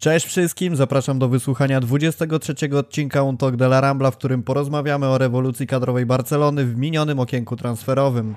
Cześć wszystkim, zapraszam do wysłuchania 23 odcinka Un Talk de la Rambla, w którym porozmawiamy o rewolucji kadrowej Barcelony w minionym okienku transferowym.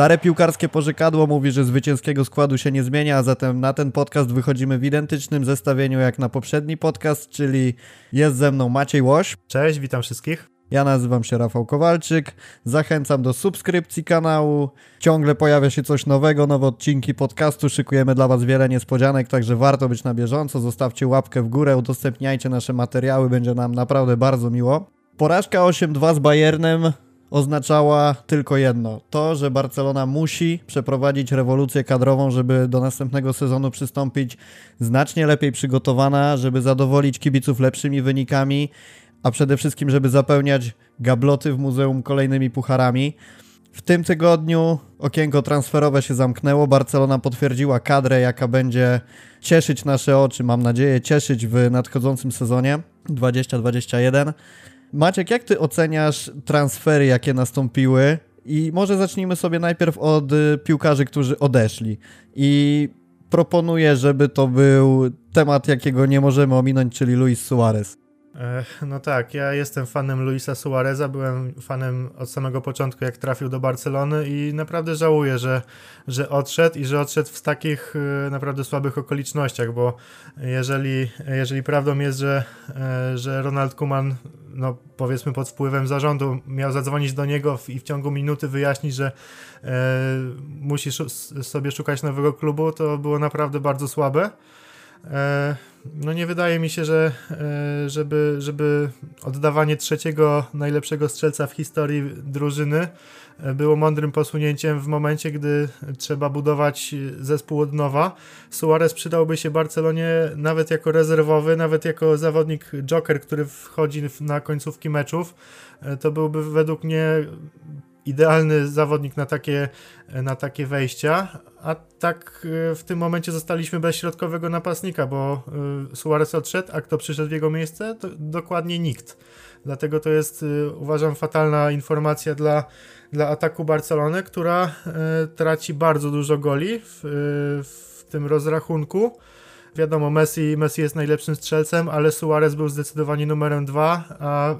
Stare piłkarskie pożykadło mówi, że zwycięskiego składu się nie zmienia, a zatem na ten podcast wychodzimy w identycznym zestawieniu jak na poprzedni podcast, czyli jest ze mną Maciej Łoś. Cześć, witam wszystkich. Ja nazywam się Rafał Kowalczyk. Zachęcam do subskrypcji kanału. Ciągle pojawia się coś nowego, nowe odcinki podcastu. Szykujemy dla Was wiele niespodzianek, także warto być na bieżąco. Zostawcie łapkę w górę, udostępniajcie nasze materiały, będzie nam naprawdę bardzo miło. Porażka 8-2 z Bayernem oznaczała tylko jedno: to, że Barcelona musi przeprowadzić rewolucję kadrową, żeby do następnego sezonu przystąpić znacznie lepiej przygotowana, żeby zadowolić kibiców lepszymi wynikami, a przede wszystkim, żeby zapełniać gabloty w muzeum kolejnymi pucharami. W tym tygodniu okienko transferowe się zamknęło. Barcelona potwierdziła kadrę, jaka będzie cieszyć nasze oczy, mam nadzieję, cieszyć w nadchodzącym sezonie 2021. Maciek, jak ty oceniasz transfery, jakie nastąpiły? I może zacznijmy sobie najpierw od y, piłkarzy, którzy odeszli. I proponuję, żeby to był temat, jakiego nie możemy ominąć, czyli Luis Suarez. No tak, ja jestem fanem Luisa Suareza, byłem fanem od samego początku, jak trafił do Barcelony i naprawdę żałuję, że, że odszedł i że odszedł w takich y, naprawdę słabych okolicznościach, bo jeżeli, jeżeli prawdą jest, że, e, że Ronald Koeman no powiedzmy pod wpływem zarządu miał zadzwonić do niego i w ciągu minuty wyjaśnić, że e, musi sobie szukać nowego klubu, to było naprawdę bardzo słabe. E, no nie wydaje mi się, że e, żeby, żeby oddawanie trzeciego najlepszego strzelca w historii drużyny e, było mądrym posunięciem w momencie, gdy trzeba budować zespół od nowa. Suarez przydałby się Barcelonie nawet jako rezerwowy, nawet jako zawodnik joker, który wchodzi na końcówki meczów. To byłby według mnie idealny zawodnik na takie, na takie wejścia, a tak y, w tym momencie zostaliśmy bez środkowego napastnika, bo y, Suarez odszedł, a kto przyszedł w jego miejsce? To dokładnie nikt. Dlatego to jest, y, uważam, fatalna informacja dla, dla ataku Barcelony, która traci bardzo dużo goli w, w tym rozrachunku. Wiadomo, Messi, Messi jest najlepszym strzelcem, ale Suarez był zdecydowanie numerem dwa, a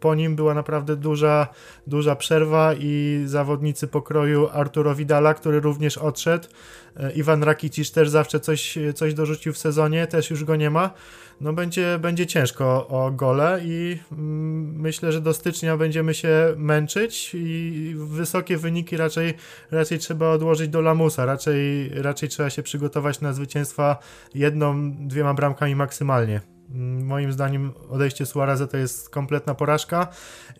po nim była naprawdę duża, duża przerwa i zawodnicy pokroju Arturo Vidala, który również odszedł. E, Iwan Rakitic też zawsze coś, coś dorzucił w sezonie, też już go nie ma. No będzie, będzie ciężko o gole i mm, myślę, że do stycznia będziemy się męczyć i wysokie wyniki raczej, raczej trzeba odłożyć do lamusa, raczej, raczej trzeba się przygotować na zwycięstwa jedną, dwiema bramkami maksymalnie. Moim zdaniem odejście Suareza to jest kompletna porażka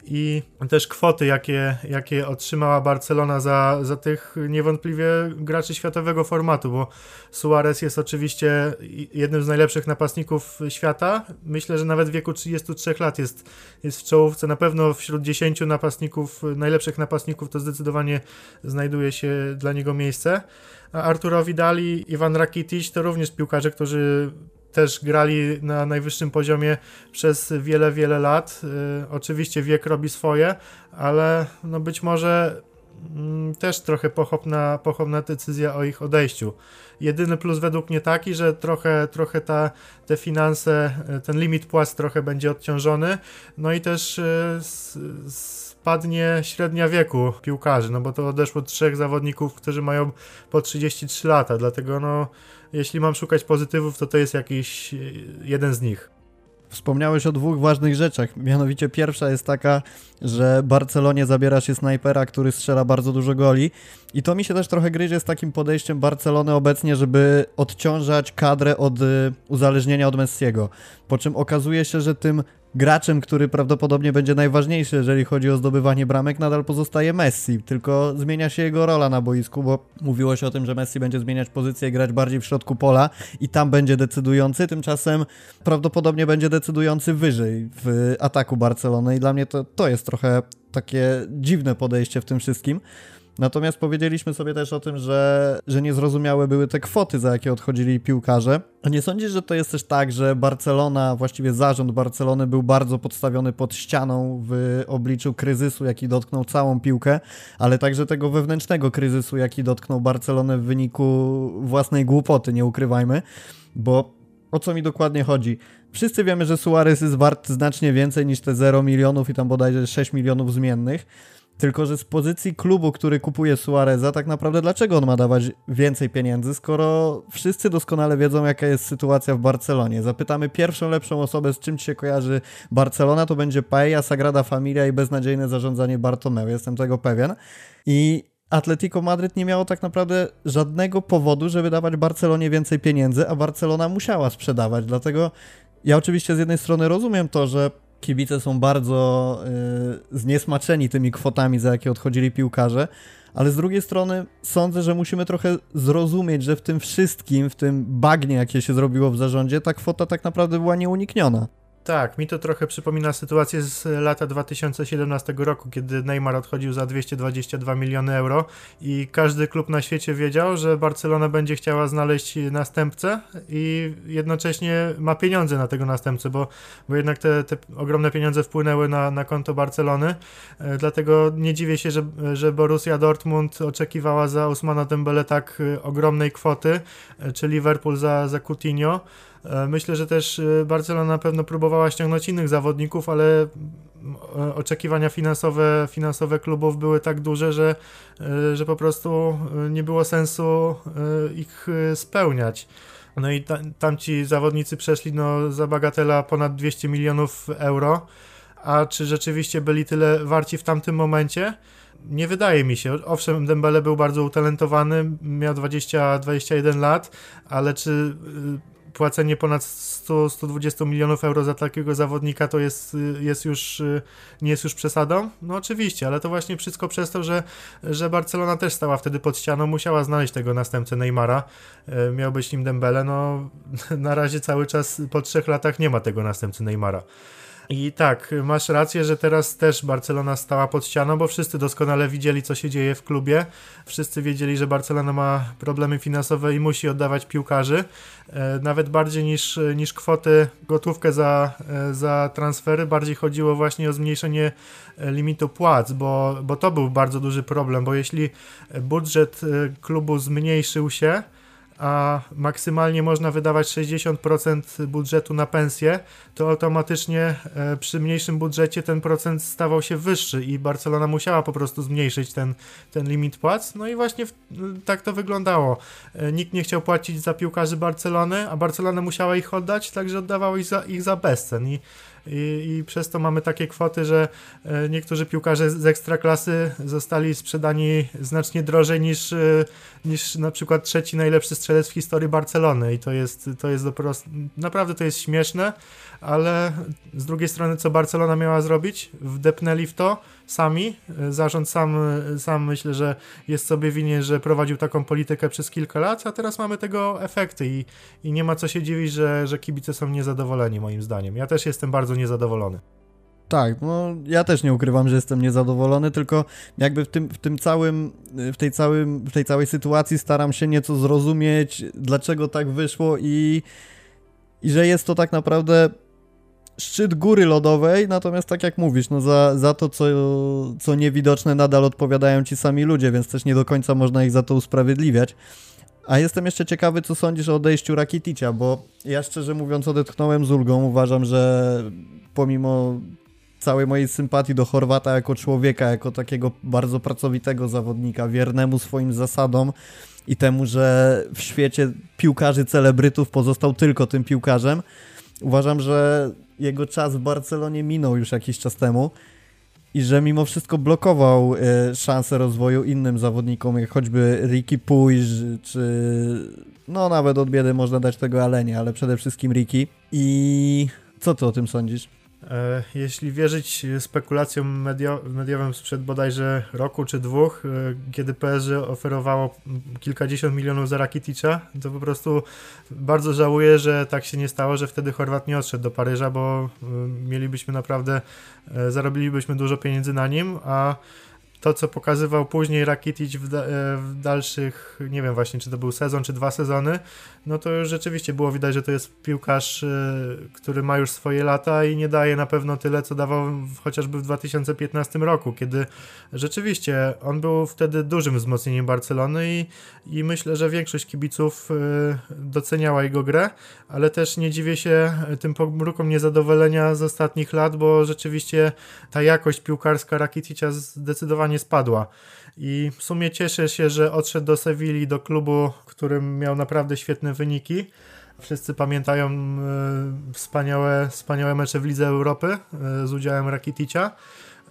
i też kwoty, jakie, jakie otrzymała Barcelona za, za tych niewątpliwie graczy światowego formatu, bo Suarez jest oczywiście jednym z najlepszych napastników świata. Myślę, że nawet w wieku 33 lat jest, jest w czołówce. Na pewno wśród 10 napastników, najlepszych napastników to zdecydowanie znajduje się dla niego miejsce. A Arturo Vidali, Iwan Rakitic to również piłkarze, którzy też grali na najwyższym poziomie przez wiele, wiele lat. Y, oczywiście wiek robi swoje, ale no być może mm, też trochę pochopna, pochopna decyzja o ich odejściu. Jedyny plus według mnie taki, że trochę, trochę ta, te finanse, y, ten limit płac trochę będzie odciążony, no i też y, spadnie średnia wieku piłkarzy, no bo to odeszło trzech zawodników, którzy mają po 33 lata, dlatego no jeśli mam szukać pozytywów, to to jest jakiś e, jeden z nich. Wspomniałeś o dwóch ważnych rzeczach. Mianowicie pierwsza jest taka, że Barcelonie zabiera się snajpera, który strzela bardzo dużo goli. I to mi się też trochę gryzie z takim podejściem Barcelony obecnie, żeby odciążać kadrę od y, uzależnienia od Messiego. Po czym okazuje się, że tym graczem, który prawdopodobnie będzie najważniejszy, jeżeli chodzi o zdobywanie bramek, nadal pozostaje Messi, tylko zmienia się jego rola na boisku, bo mówiło się o tym, że Messi będzie zmieniać pozycję grać bardziej w środku pola i tam będzie decydujący, tymczasem prawdopodobnie będzie decydujący wyżej w ataku Barcelony i dla mnie to, to jest trochę takie dziwne podejście w tym wszystkim. Natomiast powiedzieliśmy sobie też o tym, że, że niezrozumiałe były te kwoty, za jakie odchodzili piłkarze. Nie sądzisz, że to jest też tak, że Barcelona, właściwie zarząd Barcelony był bardzo podstawiony pod ścianą w obliczu kryzysu, jaki dotknął całą piłkę, ale także tego wewnętrznego kryzysu, jaki dotknął Barcelonę w wyniku własnej głupoty, nie ukrywajmy, bo o co mi dokładnie chodzi? Wszyscy wiemy, że Suarez jest wart znacznie więcej niż te 0 milionów i tam bodajże 6 milionów zmiennych. Tylko, że z pozycji klubu, który kupuje Suareza, tak naprawdę dlaczego on ma dawać więcej pieniędzy, skoro wszyscy doskonale wiedzą, jaka jest sytuacja w Barcelonie. Zapytamy pierwszą lepszą osobę, z czym ci się kojarzy Barcelona, to będzie Paella, Sagrada Familia i beznadziejne zarządzanie Bartomeu. Jestem tego pewien. I Atletico Madryt nie miało tak naprawdę żadnego powodu, żeby dawać Barcelonie więcej pieniędzy, a Barcelona musiała sprzedawać. Dlatego ja oczywiście z jednej strony rozumiem to, że kibice są bardzo y, zniesmaczeni tymi kwotami, za jakie odchodzili piłkarze, ale z drugiej strony sądzę, że musimy trochę zrozumieć, że w tym wszystkim, w tym bagnie, jakie się zrobiło w zarządzie, ta kwota tak naprawdę była nieunikniona. Tak, mi to trochę przypomina sytuację z lata 2017 roku, kiedy Neymar odchodził za 222 miliony euro i każdy klub na świecie wiedział, że Barcelona będzie chciała znaleźć następcę i jednocześnie ma pieniądze na tego następcę, bo, bo jednak te, te ogromne pieniądze wpłynęły na, na konto Barcelony, e, dlatego nie dziwię się, że, że Borussia Dortmund oczekiwała za Usmana Dembele tak e, ogromnej kwoty, e, czy Liverpool za, za Coutinho, myślę, że też e, Barcelona na pewno próbowała ściągnąć innych zawodników, ale e, oczekiwania finansowe, finansowe klubów były tak duże, że, że po prostu nie było sensu ich spełniać. No i ta, tamci zawodnicy przeszli no, za bagatela ponad 200 milionów euro. A czy rzeczywiście byli tyle warci w tamtym momencie? Nie wydaje mi się. Owszem, Dembele był bardzo utalentowany, miał 20-21 lat, ale czy płacenie ponad 100-120 milionów euro za takiego zawodnika to jest, jest już, nie jest już przesadą? No oczywiście, ale to właśnie wszystko przez to, że, że Barcelona też stała wtedy pod ścianą, musiała znaleźć tego następcę Neymara, e, miał być nim Dembele, no na razie cały czas po trzech latach nie ma tego następcy Neymara. I tak, masz rację, że teraz też Barcelona stała pod ścianą, bo wszyscy doskonale widzieli, co się dzieje w klubie. Wszyscy wiedzieli, że Barcelona ma problemy finansowe i musi oddawać piłkarzy. E, nawet bardziej niż, niż kwoty, gotówkę za, e, za transfery, bardziej chodziło właśnie o zmniejszenie e, limitu płac, bo, bo to był bardzo duży problem, bo jeśli budżet klubu zmniejszył się, a maksymalnie można wydawać 60% budżetu na pensję, to automatycznie e, przy mniejszym budżecie ten procent stawał się wyższy i Barcelona musiała po prostu zmniejszyć ten, ten limit płac. No i właśnie w, tak to wyglądało. E, nikt nie chciał płacić za piłkarzy Barcelony, a Barcelona musiała ich oddać, także oddawał ich za, ich za bezcen. I i, i przez to mamy takie kwoty, że e, niektórzy piłkarze z ekstraklasy zostali sprzedani znacznie drożej niż, e, niż na przykład trzeci najlepszy strzelec w historii Barcelony i to jest, to jest dopiero, naprawdę to jest śmieszne, ale z drugiej strony co Barcelona miała zrobić? Wdepnęli w to sami, zarząd sam, sam myślę, że jest sobie winien, że prowadził taką politykę przez kilka lat, a teraz mamy tego efekty i, i nie ma co się dziwić, że, że kibice są niezadowoleni moim zdaniem. Ja też jestem bardzo niezadowolony. Tak, no ja też nie ukrywam, że jestem niezadowolony, tylko jakby w tym, w tym całym, w tej, całym, w tej całej sytuacji staram się nieco zrozumieć, dlaczego tak wyszło i, i że jest to tak naprawdę szczyt góry lodowej, natomiast tak jak mówisz, no za, za to, co, co niewidoczne, nadal odpowiadają ci sami ludzie, więc też nie do końca można ich za to usprawiedliwiać. A jestem jeszcze ciekawy, co sądzisz o odejściu Rakiticia, bo ja szczerze mówiąc odetchnąłem z ulgą. Uważam, że pomimo całej mojej sympatii do Chorwata jako człowieka, jako takiego bardzo pracowitego zawodnika, wiernemu swoim zasadom i temu, że w świecie piłkarzy celebrytów pozostał tylko tym piłkarzem, uważam, że jego czas w Barcelonie minął już jakiś czas temu i że mimo wszystko blokował y, szansę rozwoju innym zawodnikom, jak choćby Ricky Puig, czy no nawet od biedy można dać tego Alenie, ale przede wszystkim Ricky. I co ty o tym sądzisz? E, jeśli wierzyć spekulacjom medio, mediowym sprzed bodajże roku czy dwóch, e, kiedy PSG oferowało kilkadziesiąt milionów za Rakiticza, to po prostu bardzo żałuję, że tak się nie stało, że wtedy Chorwat nie odszedł do Paryża, bo e, mielibyśmy naprawdę, zarobilibyśmy dużo pieniędzy na nim, a to, co pokazywał później Rakitic w, da, e, w, dalszych, nie wiem właśnie, czy to był sezon, czy dwa sezony, no to już rzeczywiście było widać, że to jest piłkarz, e, który ma już swoje lata i nie daje na pewno tyle, co dawał chociażby w 2015 roku, kiedy rzeczywiście on był wtedy dużym wzmocnieniem Barcelony i, i myślę, że większość kibiców e, doceniała jego grę, ale też nie dziwię się tym pomrukom niezadowolenia z ostatnich lat, bo rzeczywiście ta jakość piłkarska Rakitica zdecydowanie spadła. I w sumie cieszę się, że odszedł do Sewilli, do klubu, którym miał naprawdę świetne wyniki. Wszyscy pamiętają e, wspaniałe, wspaniałe mecze w Lidze Europy e, z udziałem Rakitica.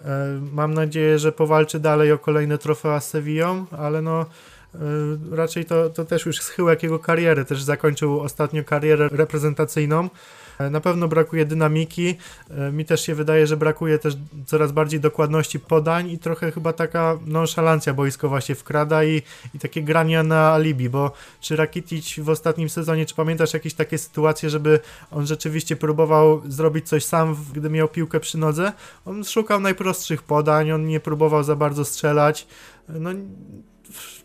E, mam nadzieję, że powalczy dalej o kolejne trofea z Sevillą, ale no raczej to, to też już schyłek jego kariery. Też zakończył ostatnio karierę reprezentacyjną. Na pewno brakuje dynamiki. E, mi też się wydaje, że brakuje też coraz bardziej dokładności podań i trochę chyba taka nonszalancja boiskowa się wkrada i, i takie grania na alibi, bo czy Rakitic w ostatnim sezonie, czy pamiętasz jakieś takie sytuacje, żeby on rzeczywiście próbował zrobić coś sam, gdy miał piłkę przy nodze? On szukał najprostszych podań, on nie próbował za bardzo strzelać. No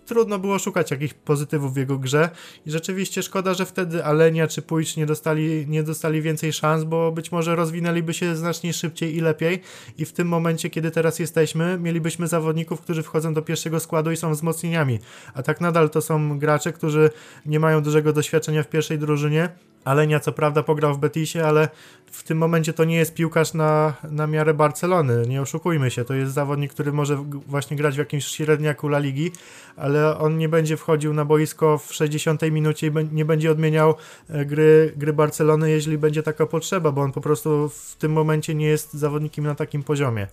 trudno było szukać jakichś pozytywów w jego grze. I rzeczywiście szkoda, że wtedy Alenia czy Pójcz nie dostali, nie dostali więcej szans, bo być może rozwinęliby się znacznie szybciej i lepiej. I w tym momencie, kiedy teraz jesteśmy, mielibyśmy zawodników, którzy wchodzą do pierwszego składu i są wzmocnieniami, a tak nadal to są gracze, którzy nie mają dużego doświadczenia w pierwszej drużynie, Alenia co prawda pograł w Betisie, ale w tym momencie to nie jest piłkarz na, na miarę Barcelony, nie oszukujmy się, to jest zawodnik, który może właśnie grać w jakimś średniaku La Ligi, ale on nie będzie wchodził na boisko w 60 minucie i nie będzie odmieniał e, gry, gry Barcelony, jeśli będzie taka potrzeba, bo on po prostu w tym momencie nie jest zawodnikiem na takim poziomie.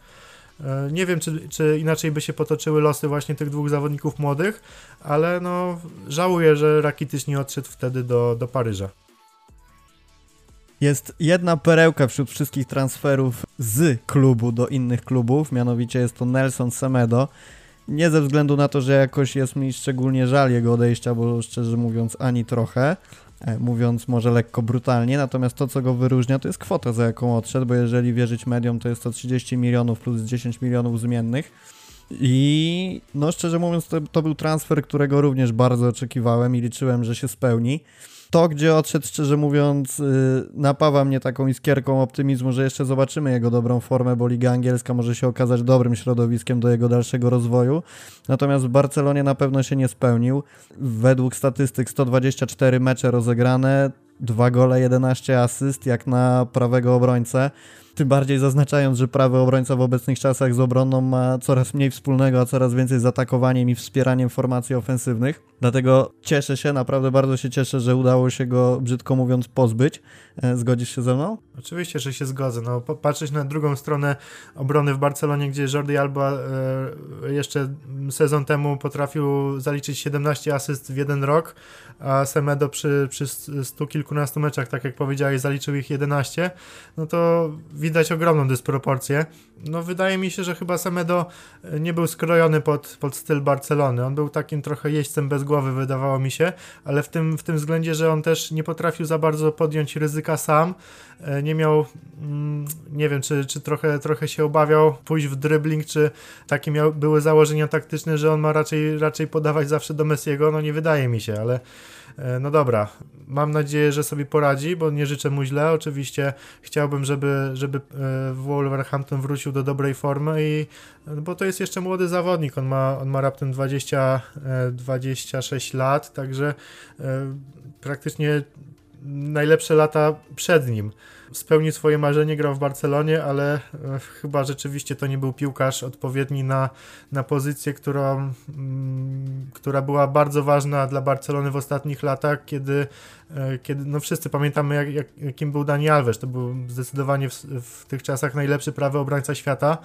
E, nie wiem, czy, czy inaczej by się potoczyły losy właśnie tych dwóch zawodników młodych, ale no żałuję, że Rakityś nie odszedł wtedy do, do Paryża. Jest jedna perełka wśród wszystkich transferów z klubu do innych klubów, mianowicie jest to Nelson Semedo. Nie ze względu na to, że jakoś jest mi szczególnie żal jego odejścia, bo szczerze mówiąc ani trochę, e, mówiąc może lekko brutalnie, natomiast to, co go wyróżnia, to jest kwota, za jaką odszedł, bo jeżeli wierzyć mediom, to jest to 30 milionów plus 10 milionów zmiennych. I no szczerze mówiąc, to, to był transfer, którego również bardzo oczekiwałem i liczyłem, że się spełni to, gdzie odszedł, szczerze mówiąc, y, napawa mnie taką iskierką optymizmu, że jeszcze zobaczymy jego dobrą formę, bo Liga Angielska może się okazać dobrym środowiskiem do jego dalszego rozwoju. Natomiast w Barcelonie na pewno się nie spełnił. Według statystyk 124 mecze rozegrane, 2 gole, 11 asyst, jak na prawego obrońcę. Tym bardziej zaznaczając, że prawy obrońca w obecnych czasach z obroną ma coraz mniej wspólnego, a coraz więcej z atakowaniem i wspieraniem formacji ofensywnych. Dlatego cieszę się, naprawdę bardzo się cieszę, że udało się go, brzydko mówiąc, pozbyć. E, zgodzisz się ze mną? Oczywiście, że się zgodzę. No, patrzeć na drugą stronę obrony w Barcelonie, gdzie Jordi Alba e, jeszcze sezon temu potrafił zaliczyć 17 asyst w jeden rok, a Semedo przy, przy stu kilkunastu meczach, tak jak powiedziałeś, zaliczył ich 11, no to widać ogromną dysproporcję. No wydaje mi się, że chyba Semedo nie był skrojony pod, pod styl Barcelony. On był takim trochę jeźdźcem bez głowy, wydawało mi się, ale w tym, w tym względzie, że on też nie potrafił za bardzo podjąć ryzyka sam, e, nie miał, mm, nie wiem, czy, czy trochę, trochę się obawiał pójść w dribbling, czy takie miał, były założenia taktyczne, że on ma raczej, raczej podawać zawsze do Messiego, no nie wydaje mi się, ale E, no dobra, mam nadzieję, że sobie poradzi, bo nie życzę mu źle. Oczywiście chciałbym, żeby, żeby e, Wolverhampton wrócił do dobrej formy i bo to jest jeszcze młody zawodnik, on ma, on ma raptem 20, 26 e, lat, także praktycznie najlepsze lata przed nim spełnił swoje marzenie, grał w Barcelonie, ale e, chyba rzeczywiście to nie był piłkarz odpowiedni na, na pozycję, którą, mm, która była bardzo ważna dla Barcelony w ostatnich latach, kiedy, e, kiedy no wszyscy pamiętamy, jak, jak, jakim był Dani Alves. To był zdecydowanie w, w tych czasach najlepszy prawy obrońca świata.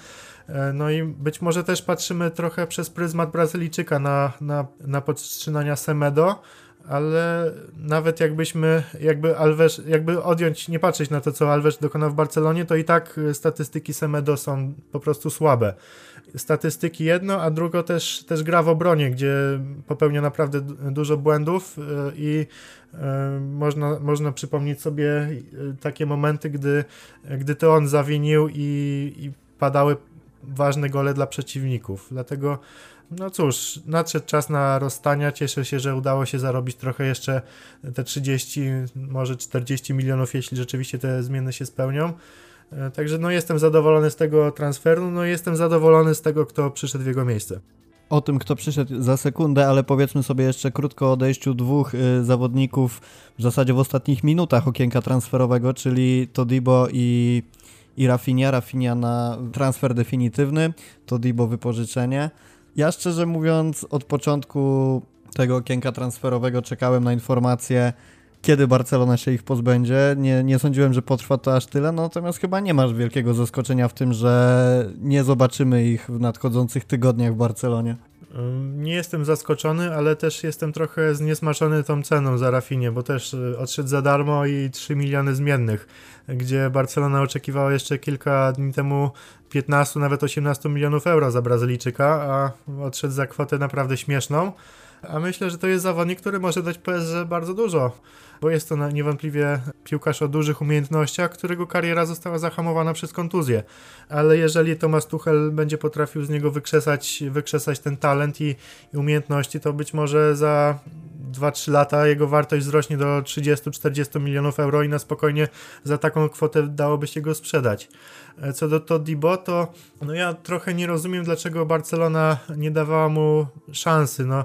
E, no i być może też patrzymy trochę przez pryzmat Brazylijczyka na, na, na podtrzymania Semedo, ale nawet jakbyśmy, jakby Alves, jakby odjąć, nie patrzeć na to, co Alves dokonał w Barcelonie, to i tak y, statystyki Semedo są po prostu słabe. Statystyki jedno, a drugo też, też gra w obronie, gdzie popełnia naprawdę dużo błędów y, i y, można, można przypomnieć sobie takie momenty, gdy, gdy to on zawinił i, i padały ważne gole dla przeciwników. Dlatego, no cóż, nadszedł czas na rozstania. Cieszę się, że udało się zarobić trochę jeszcze te 30, może 40 milionów, jeśli rzeczywiście te zmiany się spełnią. E, także no jestem zadowolony z tego transferu, no jestem zadowolony z tego, kto przyszedł w jego miejsce. O tym, kto przyszedł za sekundę, ale powiedzmy sobie jeszcze krótko o odejściu dwóch y, zawodników w zasadzie w ostatnich minutach okienka transferowego, czyli Todibo i, i Rafinha. Rafinha na transfer definitywny, Todibo wypożyczenie. Ja szczerze mówiąc od początku tego okienka transferowego czekałem na informacje kiedy Barcelona się ich pozbędzie. Nie, nie sądziłem, że potrwa to aż tyle, natomiast chyba nie masz wielkiego zaskoczenia w tym, że nie zobaczymy ich w nadchodzących tygodniach w Barcelonie. Nie jestem zaskoczony, ale też jestem trochę zniesmaczony tą ceną za Rafinie, bo też y, odszedł za darmo i 3 miliony zmiennych, gdzie Barcelona oczekiwała jeszcze kilka dni temu 15, nawet 18 milionów euro za Brazylijczyka, a odszedł za kwotę naprawdę śmieszną. A myślę, że to jest zawodnik, który może dać PSG bardzo dużo bo jest to niewątpliwie piłkarz o dużych umiejętnościach, którego kariera została zahamowana przez kontuzję. Ale jeżeli Tomasz Tuchel będzie potrafił z niego wykrzesać, wykrzesać ten talent i, i umiejętności, to być może za 2-3 lata jego wartość wzrośnie do 30-40 milionów euro i na spokojnie za taką kwotę dałoby się go sprzedać. E, co do Todibo, to no ja trochę nie rozumiem, dlaczego Barcelona nie dawała mu szansy. No,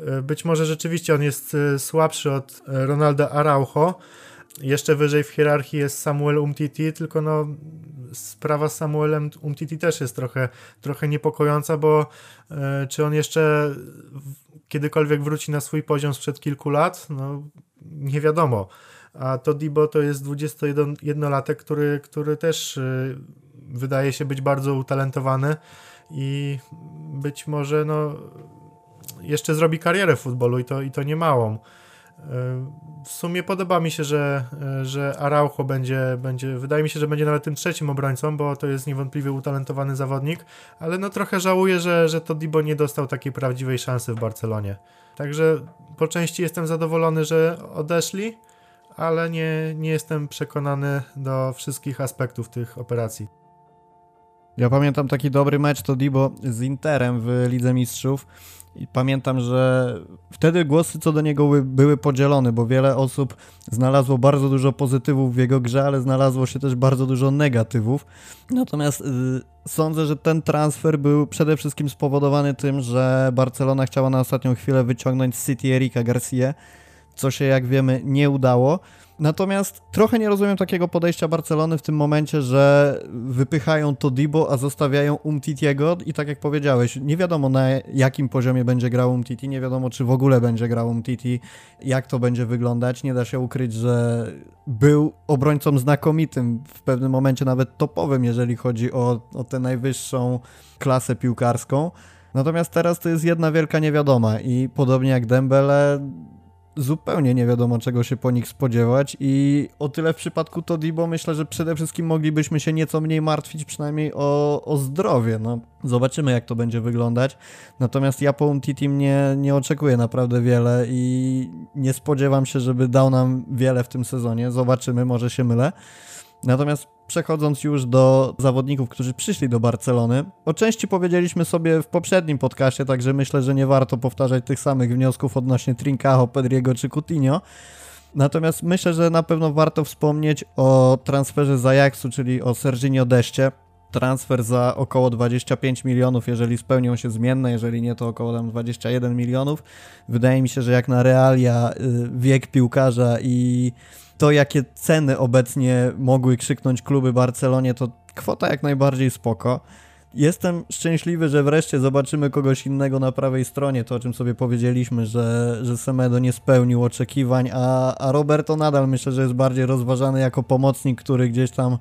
e, być może rzeczywiście on jest e, słabszy od Ronaldo Araujo. Jeszcze wyżej w hierarchii jest Samuel Umtiti, tylko no sprawa z Samuelem Umtiti też jest trochę, trochę niepokojąca, bo czy on jeszcze kiedykolwiek wróci na swój poziom sprzed kilku lat? No nie wiadomo. A to Dibo to jest 21-latek, który, który też y, wydaje się być bardzo utalentowany i być może no, jeszcze zrobi karierę w futbolu i to, i to nie małą. Y, w sumie podoba mi się, że, y, że Araujo będzie, będzie, wydaje mi się, że będzie nawet tym trzecim obrońcą, bo to jest niewątpliwie utalentowany zawodnik, ale no trochę żałuję, że, że to Dibo nie dostał takiej prawdziwej szansy w Barcelonie. Także po części jestem zadowolony, że odeszli, ale nie, nie jestem przekonany do wszystkich aspektów tych operacji. Ja pamiętam taki dobry mecz to Dibo z Interem w Lidze Mistrzów i pamiętam, że wtedy głosy co do niego były podzielone, bo wiele osób znalazło bardzo dużo pozytywów w jego grze, ale znalazło się też bardzo dużo negatywów. Natomiast yy, sądzę, że ten transfer był przede wszystkim spowodowany tym, że Barcelona chciała na ostatnią chwilę wyciągnąć City Erika Garcia co się jak wiemy nie udało. Natomiast trochę nie rozumiem takiego podejścia Barcelony w tym momencie, że wypychają Todibo, a zostawiają Umtitiego i tak jak powiedziałeś, nie wiadomo na jakim poziomie będzie grał Umtiti, nie wiadomo czy w ogóle będzie grał Umtiti, jak to będzie wyglądać. Nie da się ukryć, że był obrońcą znakomitym, w pewnym momencie nawet topowym, jeżeli chodzi o, o tę najwyższą klasę piłkarską. Natomiast teraz to jest jedna wielka niewiadoma i podobnie jak Dembele zupełnie nie wiadomo czego się po nich spodziewać i o tyle w przypadku Todibo myślę, że przede wszystkim moglibyśmy się nieco mniej martwić przynajmniej o, o zdrowie, no. Zobaczymy jak to będzie wyglądać, natomiast ja po Umtiti nie, nie oczekuję naprawdę wiele i nie spodziewam się, żeby dał nam wiele w tym sezonie, zobaczymy, może się mylę. Natomiast przechodząc już do zawodników, którzy przyszli do Barcelony, o części powiedzieliśmy sobie w poprzednim podcastie, także myślę, że nie warto powtarzać tych samych wniosków odnośnie Trincajo, Pedriego czy Coutinho. Natomiast myślę, że na pewno warto wspomnieć o transferze z Ajaxu, czyli o Serginio Deście. Transfer za około 25 milionów, jeżeli spełnią się zmienne, jeżeli nie, to około tam 21 milionów. Wydaje mi się, że jak na realia y, wiek piłkarza i to, jakie ceny obecnie mogły krzyknąć kluby Barcelonie, to kwota jak najbardziej spoko. Jestem szczęśliwy, że wreszcie zobaczymy kogoś innego na prawej stronie, to o czym sobie powiedzieliśmy, że, że Semedo nie spełnił oczekiwań, a, a Roberto nadal myślę, że jest bardziej rozważany jako pomocnik, który gdzieś tam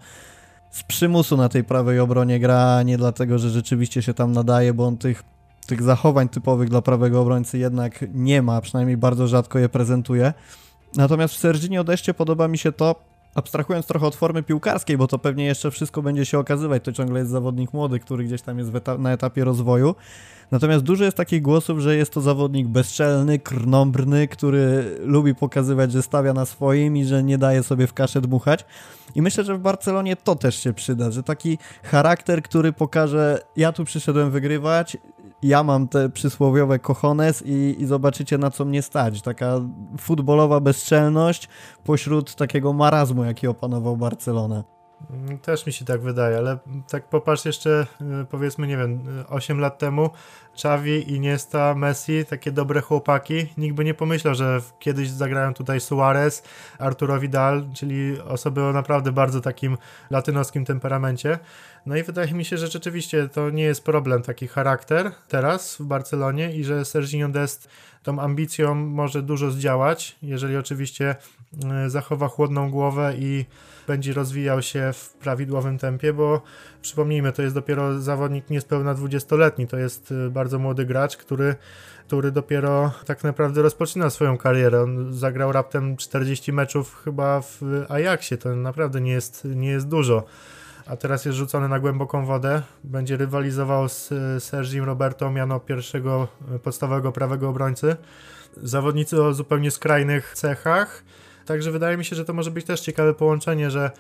z przymusu na tej prawej obronie gra, nie dlatego, że rzeczywiście się tam nadaje, bo on tych, tych zachowań typowych dla prawego obrońcy jednak nie ma, przynajmniej bardzo rzadko je prezentuje. Natomiast w Serginie Odeście podoba mi się to, abstrahując trochę od formy piłkarskiej, bo to pewnie jeszcze wszystko będzie się okazywać, to ciągle jest zawodnik młody, który gdzieś tam jest eta na etapie rozwoju. Natomiast dużo jest takich głosów, że jest to zawodnik bezczelny, krnąbrny, który lubi pokazywać, że stawia na swoim i że nie daje sobie w kaszę dmuchać. I myślę, że w Barcelonie to też się przyda, że taki charakter, który pokaże, ja tu przyszedłem wygrywać, ja mam te przysłowiowe cojones i, i zobaczycie na co mnie stać. Taka futbolowa bezczelność pośród takiego marazmu, jaki opanował Barcelonę. Też mi się tak wydaje, ale tak popatrz jeszcze y, powiedzmy, nie wiem, 8 y, lat temu Xavi, Iniesta, Messi, takie dobre chłopaki. Nikt by nie pomyślał, że kiedyś zagrają tutaj Suarez, Arturo Vidal, czyli osoby o naprawdę bardzo takim latynoskim temperamencie. No i wydaje mi się, że rzeczywiście to nie jest problem, taki charakter teraz w Barcelonie i że Serginho Dest tą ambicją może dużo zdziałać, jeżeli oczywiście y, zachowa chłodną głowę i będzie rozwijał się w prawidłowym tempie, bo przypomnijmy, to jest dopiero zawodnik niespełna 20-letni, to jest y, bardzo młody gracz, który, który dopiero tak naprawdę rozpoczyna swoją karierę. On zagrał raptem 40 meczów chyba w Ajaxie, to naprawdę nie jest, nie jest dużo. A teraz jest rzucony na głęboką wodę. Będzie rywalizował z Sergim Roberto miano pierwszego y, podstawowego prawego obrońcy. Zawodnicy o zupełnie skrajnych cechach Także wydaje mi się, że to może być też ciekawe połączenie, że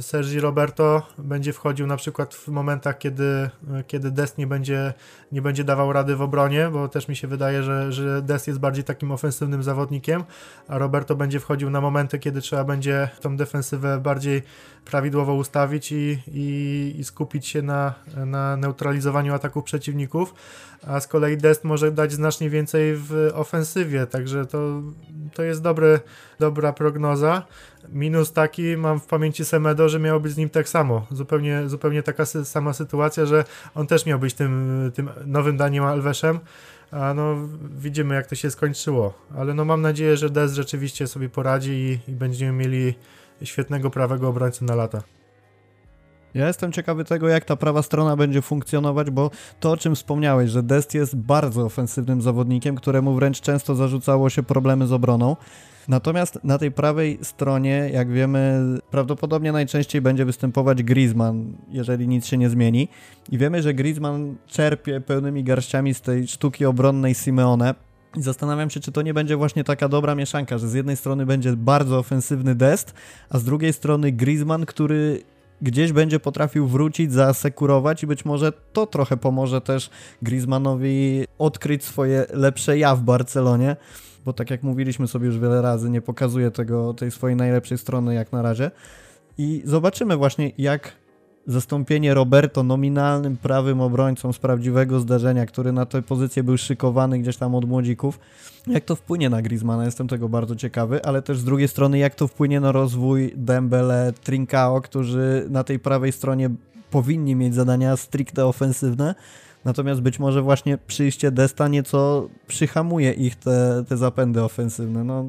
Sergi Roberto będzie wchodził na przykład w momentach, kiedy, e, kiedy Dest nie będzie, nie będzie dawał rady w obronie, bo też mi się wydaje, że, że Dest jest bardziej takim ofensywnym zawodnikiem, a Roberto będzie wchodził na momenty, kiedy trzeba będzie tą defensywę bardziej prawidłowo ustawić i, i, i skupić się na, na neutralizowaniu ataków przeciwników, a z kolei Dest może dać znacznie więcej w ofensywie, także to, to jest dobry, dobra prognoza. Minus taki mam w pamięci Semedo, że miało być z nim tak samo. Zupełnie, zupełnie taka sama sytuacja, że on też miał być tym, tym nowym Daniem Alveszem, a no widzimy jak to się skończyło. Ale no mam nadzieję, że Dest rzeczywiście sobie poradzi i, i będziemy mieli świetnego prawego obrońcę na lata. Ja jestem ciekawy tego, jak ta prawa strona będzie funkcjonować, bo to, o czym wspomniałeś, że Dest jest bardzo ofensywnym zawodnikiem, któremu wręcz często zarzucało się problemy z obroną. Natomiast na tej prawej stronie, jak wiemy, prawdopodobnie najczęściej będzie występować Griezmann, jeżeli nic się nie zmieni. I wiemy, że Griezmann czerpie pełnymi garściami z tej sztuki obronnej Simeone. I zastanawiam się, czy to nie będzie właśnie taka dobra mieszanka, że z jednej strony będzie bardzo ofensywny Dest, a z drugiej strony Griezmann, który gdzieś będzie potrafił wrócić, zaasekurować i być może to trochę pomoże też Griezmannowi odkryć swoje lepsze ja w Barcelonie, bo tak jak mówiliśmy sobie już wiele razy, nie pokazuje tego, tej swojej najlepszej strony jak na razie. I zobaczymy właśnie, jak zastąpienie Roberto nominalnym prawym obrońcą z prawdziwego zdarzenia, który na tę pozycję był szykowany gdzieś tam od młodzików, jak to wpłynie na Griezmana, jestem tego bardzo ciekawy, ale też z drugiej strony jak to wpłynie na rozwój Dembele, Trincao, którzy na tej prawej stronie powinni mieć zadania stricte ofensywne, natomiast być może właśnie przyjście Desta nieco przyhamuje ich te, te zapędy ofensywne. No,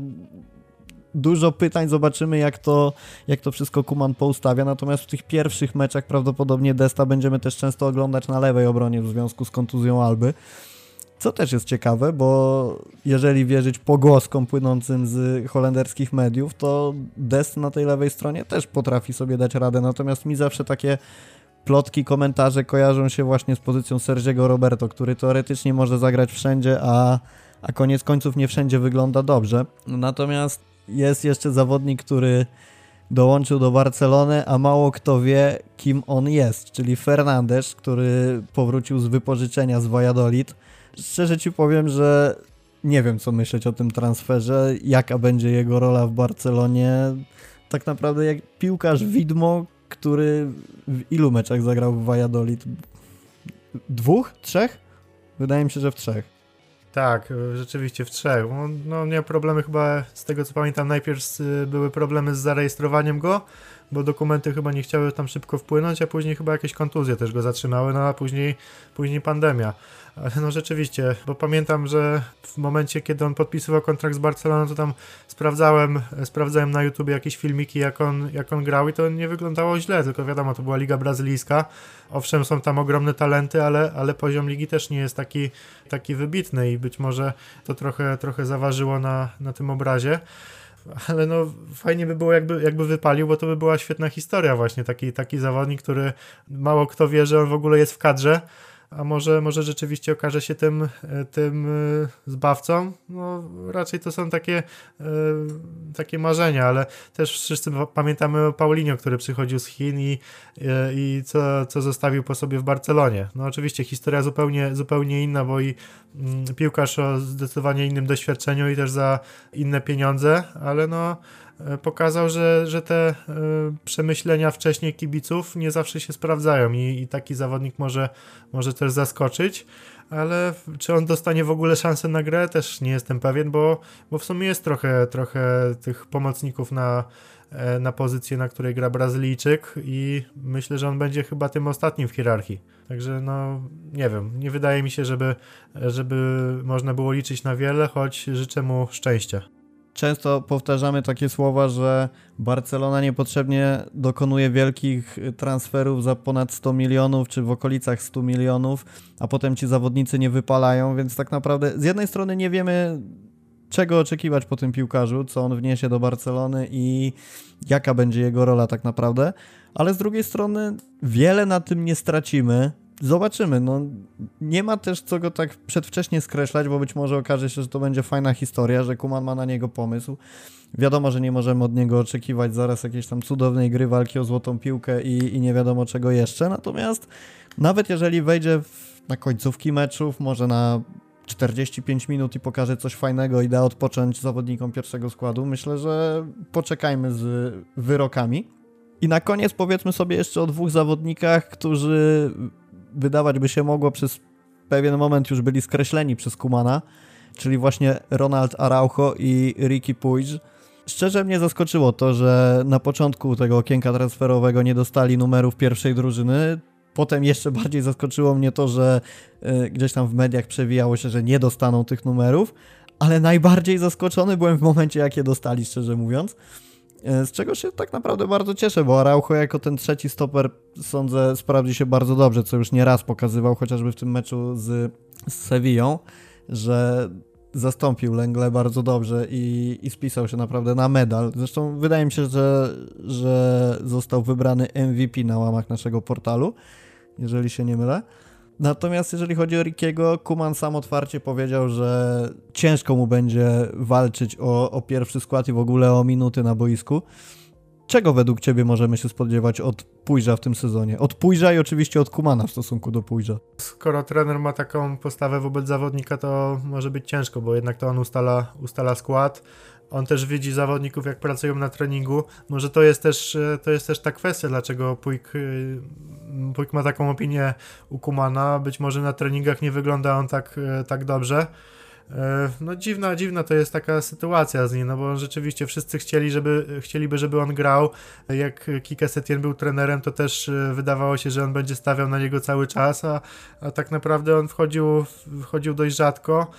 dużo pytań, zobaczymy jak to, jak to wszystko Kuman poustawia, natomiast w tych pierwszych meczach prawdopodobnie Desta będziemy też często oglądać na lewej obronie w związku z kontuzją Alby. Co też jest ciekawe, bo jeżeli wierzyć pogłoskom płynącym z holenderskich mediów, to Dest na tej lewej stronie też potrafi sobie dać radę, natomiast mi zawsze takie plotki, komentarze kojarzą się właśnie z pozycją Sergiego Roberto, który teoretycznie może zagrać wszędzie, a, a koniec końców nie wszędzie wygląda dobrze. Natomiast jest jeszcze zawodnik, który dołączył do Barcelony, a mało kto wie, kim on jest, czyli Fernandes, który powrócił z wypożyczenia z Valladolid. Szczerze ci powiem, że nie wiem, co myśleć o tym transferze, jaka będzie jego rola w Barcelonie. Tak naprawdę jak piłkarz widmo, który w ilu meczach zagrał w Valladolid? Dwóch? Trzech? Wydaje mi się, że w trzech. Tak, rzeczywiście w trzech. No, miał problemy chyba, z tego co pamiętam, najpierw były problemy z zarejestrowaniem go, bo dokumenty chyba nie chciały tam szybko wpłynąć, a później chyba jakieś kontuzje też go zatrzymały, no a później, później pandemia. Ale no rzeczywiście, bo pamiętam, że w momencie, kiedy on podpisywał kontrakt z Barceloną, to tam sprawdzałem, sprawdzałem na YouTube jakieś filmiki, jak on, jak on grał i to nie wyglądało źle, tylko wiadomo, to była Liga Brazylijska. Owszem, są tam ogromne talenty, ale, ale poziom ligi też nie jest taki, taki wybitny i być może to trochę, trochę zaważyło na, na tym obrazie. Ale no fajnie by było jakby, jakby wypalił, bo to by była świetna historia właśnie, taki, taki zawodnik, który mało kto wie, że on w ogóle jest w kadrze, a może, może rzeczywiście okaże się tym, e, tym e, zbawcą. No, raczej to są takie, e, takie marzenia, ale też wszyscy pamiętamy o Paulinho, który przychodził z Chin i, i co, co zostawił po sobie w Barcelonie. No oczywiście historia zupełnie, zupełnie inna, bo i mm, piłkarz o zdecydowanie innym doświadczeniu i też za inne pieniądze, ale no pokazał, że, że te e, przemyślenia wcześniej kibiców nie zawsze się sprawdzają i, i taki zawodnik może, może też zaskoczyć ale czy on dostanie w ogóle szansę na grę, też nie jestem pewien, bo, bo w sumie jest trochę, trochę tych pomocników na, e, na pozycję, na której gra Brazylijczyk i myślę, że on będzie chyba tym ostatnim w hierarchii. Także no, nie wiem, nie wydaje mi się, żeby, żeby można było liczyć na wiele, choć życzę mu szczęścia często powtarzamy takie słowa, że Barcelona niepotrzebnie dokonuje wielkich transferów za ponad 100 milionów, czy w okolicach 100 milionów, a potem ci zawodnicy nie wypalają, więc tak naprawdę z jednej strony nie wiemy, czego oczekiwać po tym piłkarzu, co on wniesie do Barcelony i jaka będzie jego rola tak naprawdę, ale z drugiej strony wiele na tym nie stracimy, zobaczymy. No, nie ma też co go tak przedwcześnie skreślać, bo być może okaże się, że to będzie fajna historia, że Kuman ma na niego pomysł. Wiadomo, że nie możemy od niego oczekiwać zaraz jakiejś tam cudownej gry, walki o złotą piłkę i, i nie wiadomo czego jeszcze. Natomiast nawet jeżeli wejdzie w, na końcówki meczów, może na 45 minut i pokaże coś fajnego i da odpocząć zawodnikom pierwszego składu, myślę, że poczekajmy z wyrokami. I na koniec powiedzmy sobie jeszcze o dwóch zawodnikach, którzy wydawać by się mogło przez pewien moment już byli skreśleni przez Kumana, czyli właśnie Ronald Araujo i Ricky Puig. Szczerze mnie zaskoczyło to, że na początku tego okienka transferowego nie dostali numerów pierwszej drużyny. Potem jeszcze bardziej zaskoczyło mnie to, że y, gdzieś tam w mediach przewijało się, że nie dostaną tych numerów, ale najbardziej zaskoczony byłem w momencie, jak je dostali, szczerze mówiąc. E, z czego się tak naprawdę bardzo cieszę, bo Araujo jako ten trzeci stoper sądzę sprawdzi się bardzo dobrze, co już nie raz pokazywał, chociażby w tym meczu z, z Sevillą, że zastąpił Lengle bardzo dobrze i, i spisał się naprawdę na medal. Zresztą wydaje mi się, że, że został wybrany MVP na łamach naszego portalu, jeżeli się nie mylę. Natomiast jeżeli chodzi o Rickiego, Kuman sam otwarcie powiedział, że ciężko mu będzie walczyć o, o pierwszy skład i w ogóle o minuty na boisku. Czego według Ciebie możemy się spodziewać od Pójża w tym sezonie? Od Pójża i oczywiście od Kumana w stosunku do Pójża. Skoro trener ma taką postawę wobec zawodnika, to może być ciężko, bo jednak to on ustala, ustala skład on też widzi zawodników, jak pracują na treningu. Może to jest też, e, to jest też ta kwestia, dlaczego Puig, e, Puig ma taką opinię u Kumana. Być może na treningach nie wygląda on tak, e, tak dobrze. No dziwna, dziwna to jest taka sytuacja z nim, no bo rzeczywiście wszyscy chcieli, żeby, chcieliby, żeby on grał. Jak Kike Setien był trenerem, to też wydawało się, że on będzie stawiał na niego cały czas, a, a tak naprawdę on wchodził, wchodził dość rzadko.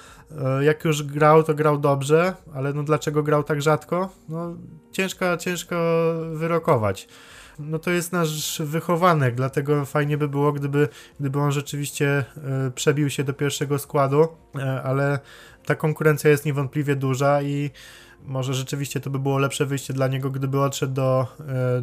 E, jak już grał, to grał dobrze, ale no dlaczego grał tak rzadko? No ciężko, ciężko wyrokować. No to jest nasz wychowanek, dlatego fajnie by było, gdyby, gdyby on rzeczywiście e, przebił się do pierwszego składu, e, ale ta konkurencja jest niewątpliwie duża i może rzeczywiście to by było lepsze wyjście dla niego, gdyby odszedł do,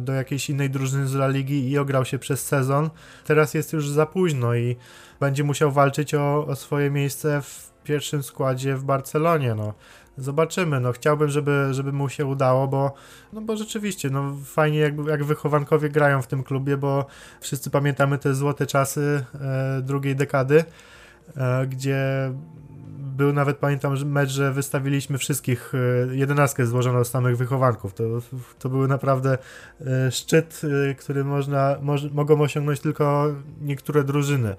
do jakiejś innej drużyny z La Ligi i ograł się przez sezon. Teraz jest już za późno i będzie musiał walczyć o, o swoje miejsce w pierwszym składzie w Barcelonie. No. Zobaczymy, no chciałbym, żeby, żeby mu się udało, bo, no bo rzeczywiście, no fajnie jak, jak wychowankowie grają w tym klubie, bo wszyscy pamiętamy te złote czasy e, drugiej dekady, e, gdzie był nawet, pamiętam, mecz, że wystawiliśmy wszystkich, e, jedenastkę złożoną z samych wychowanków. To, to był naprawdę e, szczyt, e, który można, moż, mogą osiągnąć tylko niektóre drużyny.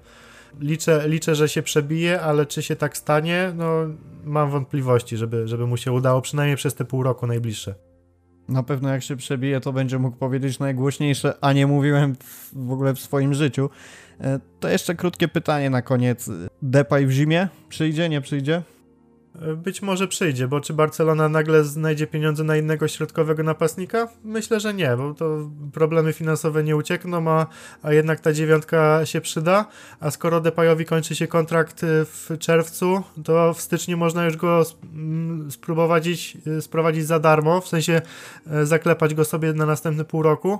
Liczę, liczę, że się przebije, ale czy się tak stanie, no mam wątpliwości, żeby, żeby mu się udało, przynajmniej przez te pół roku najbliższe. Na pewno jak się przebije, to będzie mógł powiedzieć najgłośniejsze, a nie mówiłem w, ogóle w swoim życiu. E, to jeszcze krótkie pytanie na koniec. Depay w zimie? Przyjdzie, nie przyjdzie? Być może przyjdzie, bo czy Barcelona nagle znajdzie pieniądze na innego środkowego napastnika? Myślę, że nie, bo to problemy finansowe nie uciekną, a, a jednak ta dziewiątka się przyda, a skoro Depayowi kończy się kontrakt y, w czerwcu, to w styczniu można już go mm, spróbować y, sprowadzić za darmo, w sensie y, zaklepać go sobie na następny pół roku.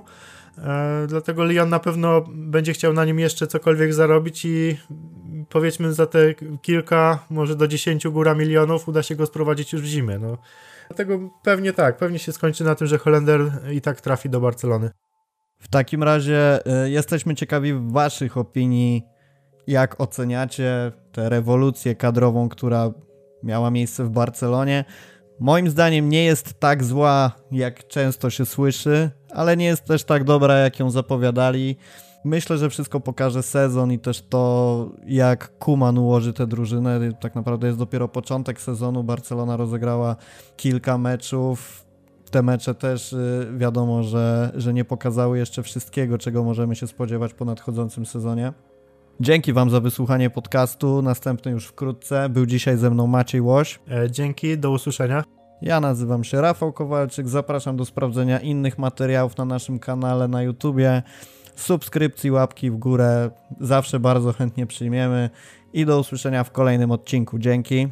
E, dlatego Lyon na pewno będzie chciał na nim jeszcze cokolwiek zarobić i powiedzmy za te kilka, może do dziesięciu góra milionów uda się go sprowadzić już w zimę. No. Dlatego pewnie tak, pewnie się skończy na tym, że Holender i tak trafi do Barcelony. W takim razie y, jesteśmy ciekawi Waszych opinii, jak oceniacie tę rewolucję kadrową, która miała miejsce w Barcelonie. Moim zdaniem nie jest tak zła, jak często się słyszy, ale nie jest też tak dobra, jak ją zapowiadali. Myślę, że wszystko pokaże sezon i też to, jak Kuman ułoży tę drużynę. Tak naprawdę jest dopiero początek sezonu. Barcelona rozegrała kilka meczów. Te mecze też y, wiadomo, że, że nie pokazały jeszcze wszystkiego, czego możemy się spodziewać po nadchodzącym sezonie. Dzięki Wam za wysłuchanie podcastu. Następny już wkrótce. Był dzisiaj ze mną Maciej Łoś. E, dzięki, do usłyszenia. Ja nazywam się Rafał Kowalczyk. Zapraszam do sprawdzenia innych materiałów na naszym kanale na YouTubie. Subskrypcji, łapki w górę zawsze bardzo chętnie przyjmiemy. I do usłyszenia w kolejnym odcinku. Dzięki.